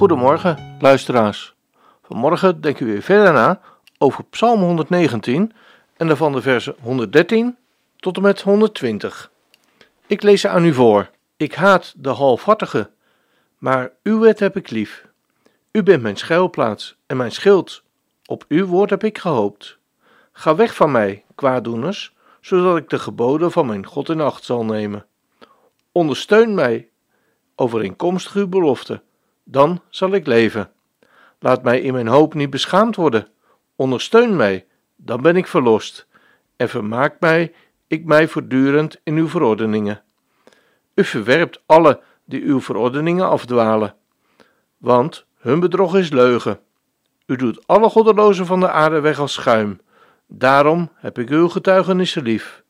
Goedemorgen, luisteraars. Vanmorgen denken we weer verder na over Psalm 119 en daarvan de versen 113 tot en met 120. Ik lees ze aan u voor. Ik haat de halfhartige, maar uw wet heb ik lief. U bent mijn schuilplaats en mijn schild. Op uw woord heb ik gehoopt. Ga weg van mij, kwaaddoeners, zodat ik de geboden van mijn God in acht zal nemen. Ondersteun mij, overeenkomstig uw belofte, dan zal ik leven. Laat mij in mijn hoop niet beschaamd worden. Ondersteun mij, dan ben ik verlost. En vermaak mij, ik mij voortdurend in uw verordeningen. U verwerpt alle die uw verordeningen afdwalen, want hun bedrog is leugen. U doet alle goddelozen van de aarde weg als schuim. Daarom heb ik uw getuigenissen lief.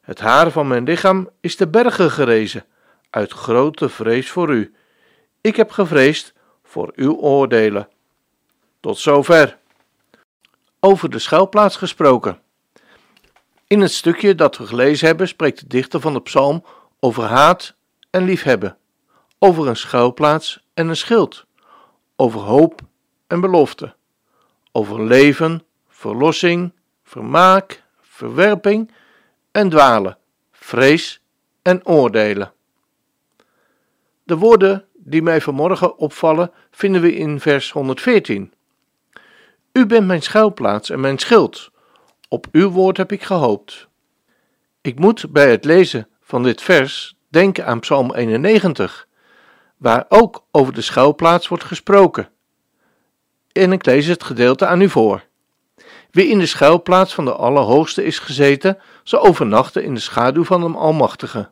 Het haar van mijn lichaam is te bergen gerezen, uit grote vrees voor u. Ik heb gevreesd voor uw oordelen. Tot zover. Over de schuilplaats gesproken. In het stukje dat we gelezen hebben spreekt de dichter van de psalm over haat en liefhebben, over een schuilplaats en een schild, over hoop en belofte, over leven, verlossing, vermaak, verwerping en dwalen, vrees en oordelen. De woorden die mij vanmorgen opvallen vinden we in vers 114. U bent mijn schuilplaats en mijn schild. Op uw woord heb ik gehoopt. Ik moet bij het lezen van dit vers denken aan Psalm 91, waar ook over de schuilplaats wordt gesproken. En ik lees het gedeelte aan u voor. Wie in de schuilplaats van de Allerhoogste is gezeten, zal overnachten in de schaduw van de Almachtige.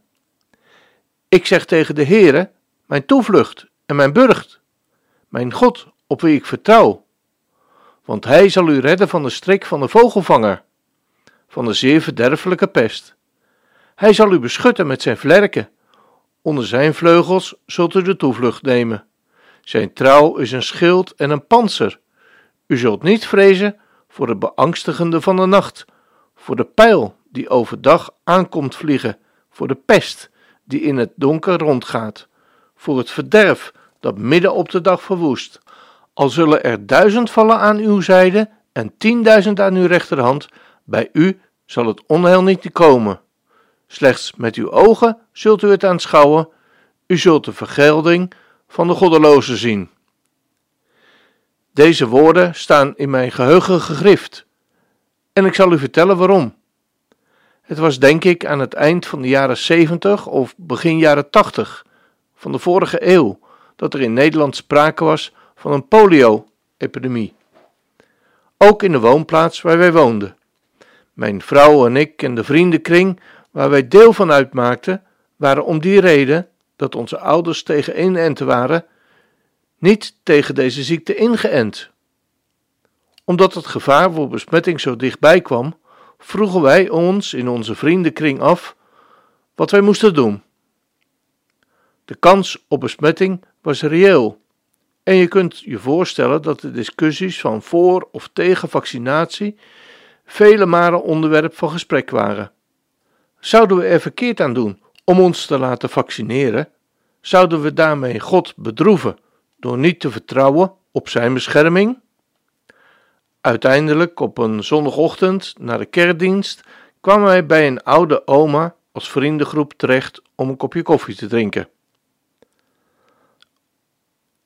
Ik zeg tegen de Heere, mijn toevlucht en mijn burcht, mijn God op wie ik vertrouw. Want hij zal u redden van de strik van de vogelvanger, van de zeer verderfelijke pest. Hij zal u beschutten met zijn vlerken. Onder zijn vleugels zult u de toevlucht nemen. Zijn trouw is een schild en een panzer. U zult niet vrezen voor het beangstigende van de nacht, voor de pijl die overdag aankomt vliegen, voor de pest die in het donker rondgaat, voor het verderf dat midden op de dag verwoest. Al zullen er duizend vallen aan uw zijde en tienduizend aan uw rechterhand, bij u zal het onheil niet komen. Slechts met uw ogen zult u het aanschouwen, u zult de vergelding van de goddelozen zien. Deze woorden staan in mijn geheugen gegrift, en ik zal u vertellen waarom. Het was denk ik aan het eind van de jaren 70 of begin jaren 80 van de vorige eeuw dat er in Nederland sprake was van een polio-epidemie. Ook in de woonplaats waar wij woonden. Mijn vrouw en ik en de vriendenkring waar wij deel van uitmaakten, waren om die reden dat onze ouders tegen inenten waren, niet tegen deze ziekte ingeënt. Omdat het gevaar voor besmetting zo dichtbij kwam, vroegen wij ons in onze vriendenkring af wat wij moesten doen. De kans op besmetting was reëel. En je kunt je voorstellen dat de discussies van voor of tegen vaccinatie vele malen onderwerp van gesprek waren. Zouden we er verkeerd aan doen om ons te laten vaccineren? Zouden we daarmee God bedroeven door niet te vertrouwen op Zijn bescherming? Uiteindelijk, op een zondagochtend na de kerkdienst, kwamen wij bij een oude oma als vriendengroep terecht om een kopje koffie te drinken.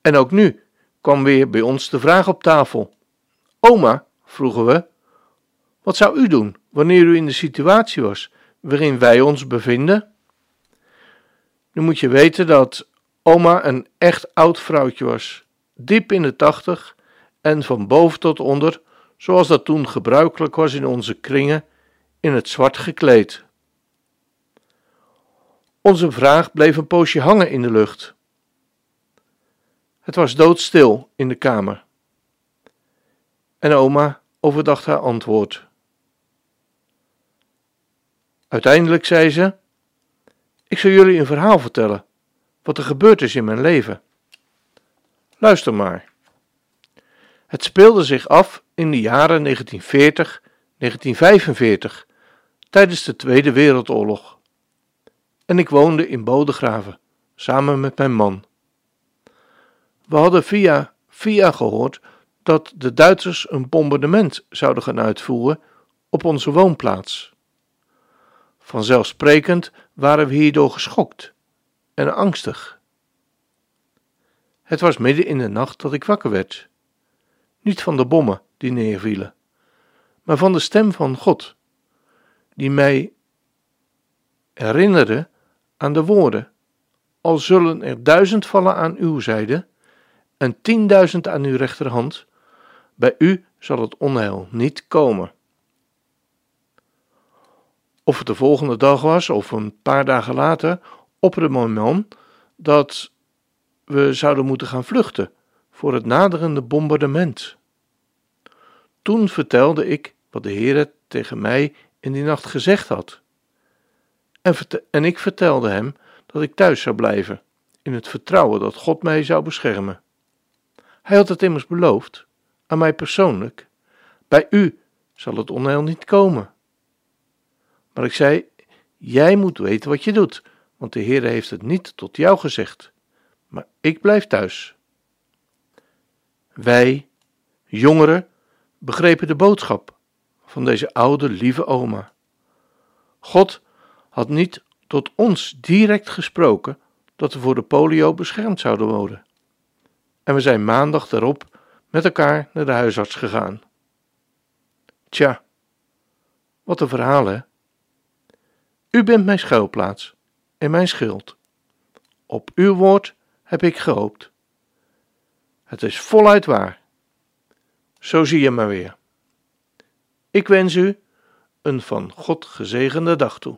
En ook nu kwam weer bij ons de vraag op tafel: Oma, vroegen we, wat zou u doen wanneer u in de situatie was waarin wij ons bevinden? Nu moet je weten dat oma een echt oud vrouwtje was, diep in de tachtig en van boven tot onder, zoals dat toen gebruikelijk was in onze kringen, in het zwart gekleed. Onze vraag bleef een poosje hangen in de lucht. Het was doodstil in de kamer. En oma overdacht haar antwoord. Uiteindelijk zei ze: Ik zal jullie een verhaal vertellen, wat er gebeurd is in mijn leven. Luister maar. Het speelde zich af in de jaren 1940, 1945, tijdens de Tweede Wereldoorlog. En ik woonde in Bodegraven, samen met mijn man. We hadden via via gehoord dat de Duitsers een bombardement zouden gaan uitvoeren op onze woonplaats. Vanzelfsprekend waren we hierdoor geschokt en angstig. Het was midden in de nacht dat ik wakker werd. Niet van de bommen die neervielen, maar van de stem van God, die mij herinnerde aan de woorden: Al zullen er duizend vallen aan uw zijde en tienduizend aan uw rechterhand, bij u zal het onheil niet komen. Of het de volgende dag was of een paar dagen later, op het moment dat we zouden moeten gaan vluchten voor het naderende bombardement. Toen vertelde ik wat de Heer tegen mij in die nacht gezegd had. En, en ik vertelde hem dat ik thuis zou blijven, in het vertrouwen dat God mij zou beschermen. Hij had het immers beloofd, aan mij persoonlijk. Bij u zal het onheil niet komen. Maar ik zei: Jij moet weten wat je doet, want de Heer heeft het niet tot jou gezegd. Maar ik blijf thuis. Wij, jongeren, begrepen de boodschap van deze oude, lieve oma. God had niet tot ons direct gesproken dat we voor de polio beschermd zouden worden. En we zijn maandag daarop met elkaar naar de huisarts gegaan. Tja, wat een verhaal, hè? U bent mijn schuilplaats en mijn schild. Op uw woord heb ik gehoopt. Het is voluit waar. Zo zie je maar weer. Ik wens u een van God gezegende dag toe.